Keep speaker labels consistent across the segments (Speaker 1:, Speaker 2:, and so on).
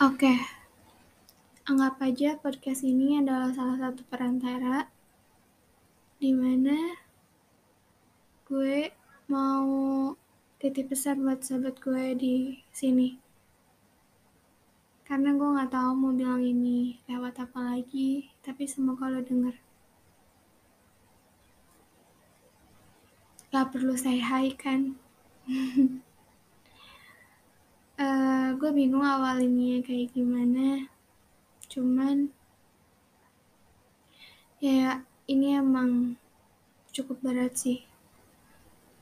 Speaker 1: Oke, anggap aja podcast ini adalah salah satu perantara di mana gue mau titip pesan buat sahabat gue di sini. Karena gue nggak tahu mau bilang ini lewat apa lagi, tapi semoga lo denger. Gak perlu say hi kan? uh, gue bingung awalinnya kayak gimana. Cuman ya ini emang cukup berat sih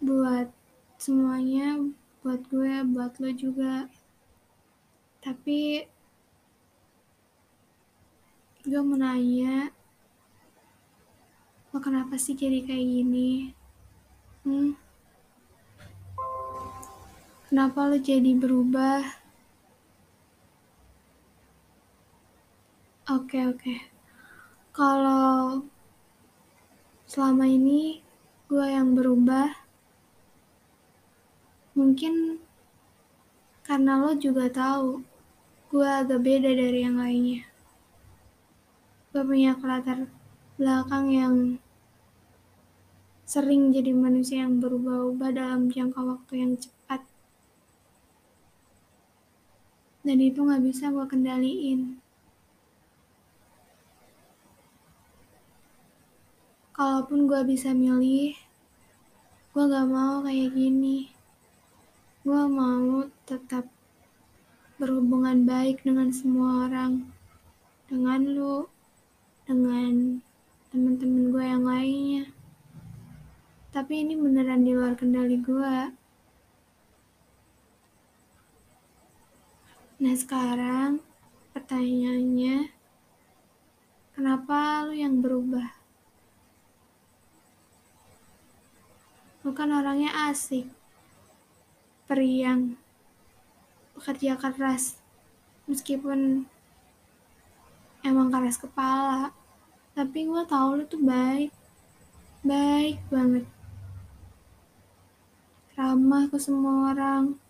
Speaker 1: buat semuanya, buat gue, buat lo juga. Tapi gue mau nanya, lo kenapa sih jadi kayak gini? Hmm? Kenapa lo jadi berubah? Oke, oke. Kalau selama ini gue yang berubah, mungkin karena lo juga tahu gue agak beda dari yang lainnya. Gue punya latar belakang yang sering jadi manusia yang berubah-ubah dalam jangka waktu yang cepat. Dan itu gak bisa gue kendaliin. Kalaupun gue bisa milih, gue gak mau kayak gini. Gue mau tetap berhubungan baik dengan semua orang. Dengan lu, dengan temen-temen gue yang lainnya. Tapi ini beneran di luar kendali gue. Nah sekarang pertanyaannya, kenapa lu yang berubah? Lu kan orangnya asik, periang, bekerja keras, meskipun emang keras kepala. Tapi gue tau lu tuh baik baik banget. Ramah ke semua orang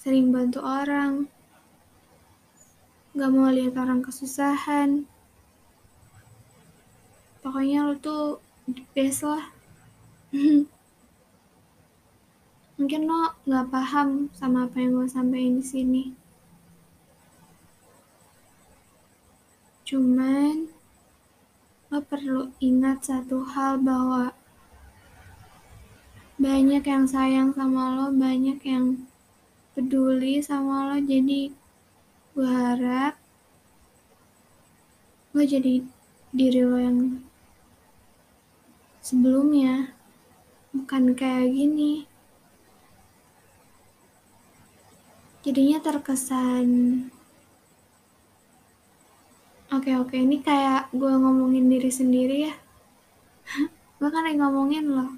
Speaker 1: sering bantu orang. Gak mau lihat orang kesusahan. Pokoknya lu tuh the best lah. Mungkin lo gak paham sama apa yang gue sampaikan di sini. Cuman lo perlu ingat satu hal bahwa banyak yang sayang sama lo, banyak yang peduli sama lo. Jadi gue harap lo jadi diri lo yang sebelumnya, bukan kayak gini. Jadinya terkesan Oke oke ini kayak gue ngomongin diri sendiri ya. gue kan ngomongin lo.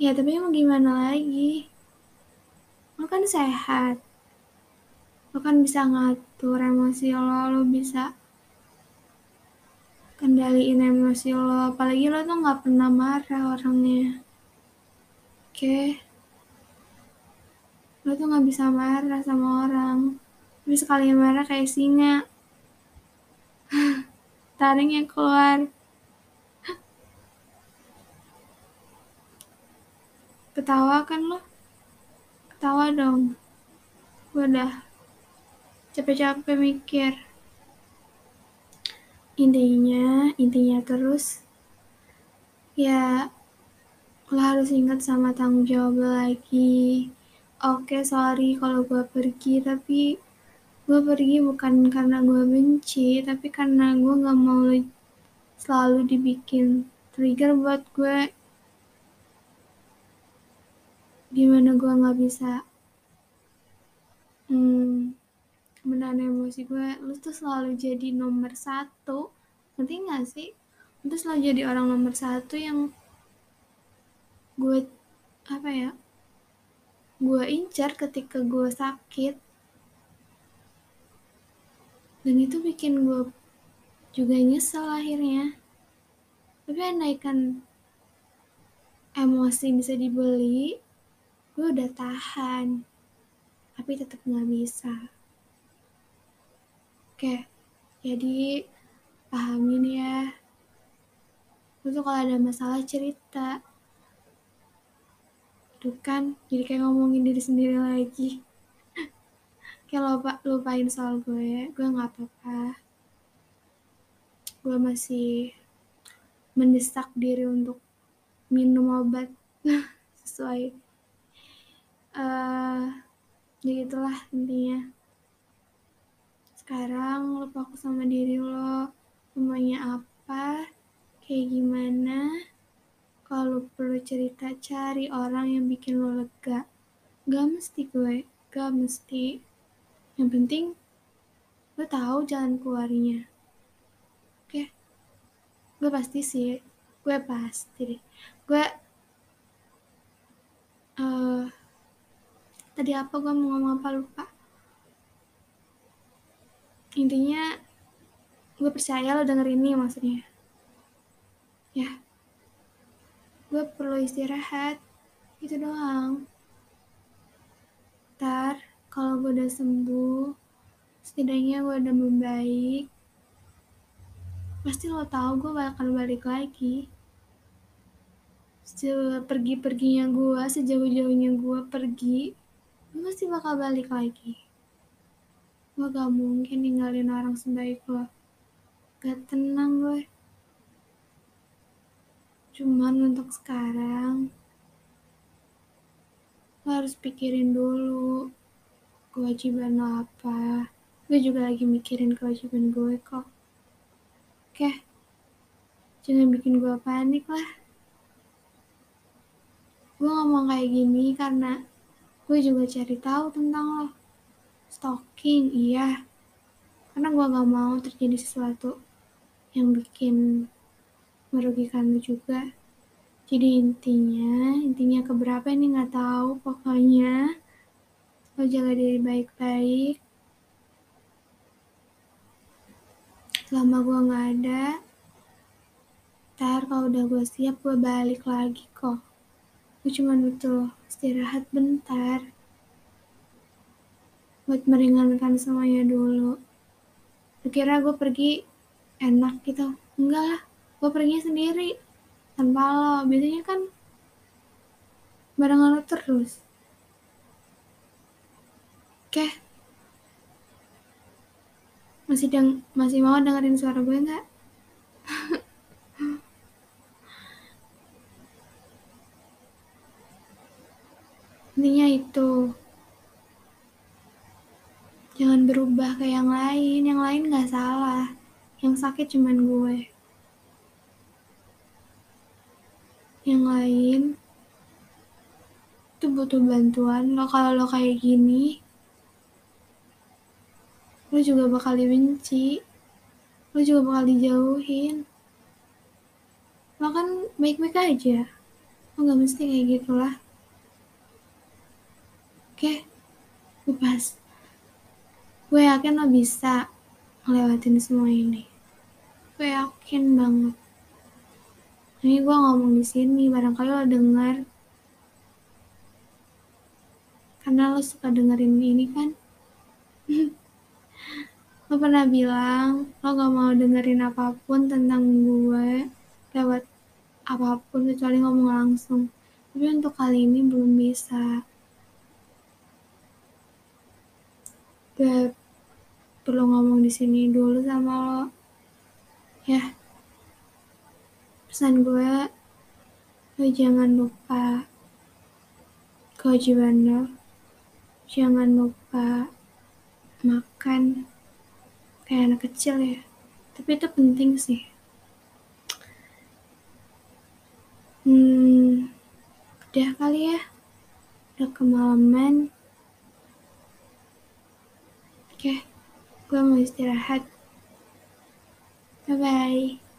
Speaker 1: Ya tapi mau gimana lagi? Lo kan sehat. Lo kan bisa ngatur emosi lo, lo bisa kendaliin emosi lo. Apalagi lo tuh gak pernah marah orangnya. Oke. Lo tuh gak bisa marah sama orang. Tapi sekali marah kayak singa taringnya keluar ketawa kan lo ketawa dong. Gue udah capek-capek mikir. Intinya intinya terus ya lo harus ingat sama tanggung jawab lagi. Oke sorry kalau gue pergi tapi gue pergi bukan karena gue benci tapi karena gue gak mau selalu dibikin trigger buat gue gimana gue gak bisa hmm, menahan emosi gue lu tuh selalu jadi nomor satu. Ngerti gak sih? Lu tuh selalu jadi orang nomor satu yang gue apa ya gue incar ketika gue sakit. Dan itu bikin gue juga nyesel akhirnya. Tapi andaikan emosi bisa dibeli gue udah tahan tapi tetap nggak bisa. Oke, jadi pahamin ya. Lu tuh kalau ada masalah cerita. Tuh kan, jadi kayak ngomongin diri sendiri lagi. kayak lupa, lupain soal gue, gue nggak apa-apa. Gue masih mendesak diri untuk minum obat sesuai uh, ya gitulah intinya. Sekarang lo fokus sama diri lo. Semuanya apa? Kayak gimana? Kalau perlu cerita cari orang yang bikin lo lega. Gak mesti gue gak mesti. Yang penting lo tahu jalan keluarnya. Oke? Gue pasti sih gue pasti deh. Gue uh, tadi apa gue mau ngomong apa lupa. Intinya gue percaya lo denger ini maksudnya. Ya. Gue perlu istirahat. Itu doang. Ntar kalau gue udah sembuh setidaknya gue udah membaik pasti lo tau gue bakal balik lagi. Sepergi-perginya gue sejauh-jauhnya gue pergi gue pasti bakal balik lagi. Gue gak mungkin ninggalin orang sebaik lo gak tenang gue cuman untuk sekarang lo harus pikirin dulu kewajiban lo apa. Gue juga lagi mikirin kewajiban gue kok. Oke, jangan bikin gue panik lah. Gue ngomong kayak gini karena gue juga cari tahu tentang lo. Stalking, iya. Karena gue gak mau terjadi sesuatu yang bikin merugikan lo juga. Jadi intinya, intinya keberapa ini gak tahu. Pokoknya lo jaga diri baik-baik selama gue nggak ada ntar kalau udah gue siap gue balik lagi kok gue cuma butuh istirahat bentar buat meringankan semuanya dulu. Kira gue pergi enak gitu. Enggak lah gue pergi sendiri tanpa lo. Biasanya kan barengan lo terus. Oke. Masih deng masih mau dengerin suara gue nggak intinya itu. Jangan berubah ke yang lain. Yang lain nggak salah. Yang sakit cuman gue. Yang lain itu butuh bantuan. Lo kalau lo kayak gini lo juga bakal dibenci. Lo juga bakal dijauhin. Lo kan baik-baik aja. Lo gak mesti kayak gitulah oke gue pas gue yakin lo bisa ngelewatin semua ini. Gue yakin banget. Ini gue ngomong di sini barangkali lo dengar karena lo suka dengerin ini kan? Lo pernah bilang lo gak mau dengerin apa pun tentang gue lewat apa pun kecuali ngomong langsung. Tapi untuk kali ini belum bisa gue perlu ngomong di sini dulu sama lo. Ya. Pesan gue lo jangan lupa kewajiban lo. Jangan lupa makan kayak anak kecil ya. Tapi itu penting sih. Hmm udah kali ya. Udah kemalaman oke gue mau istirahat. Bye bye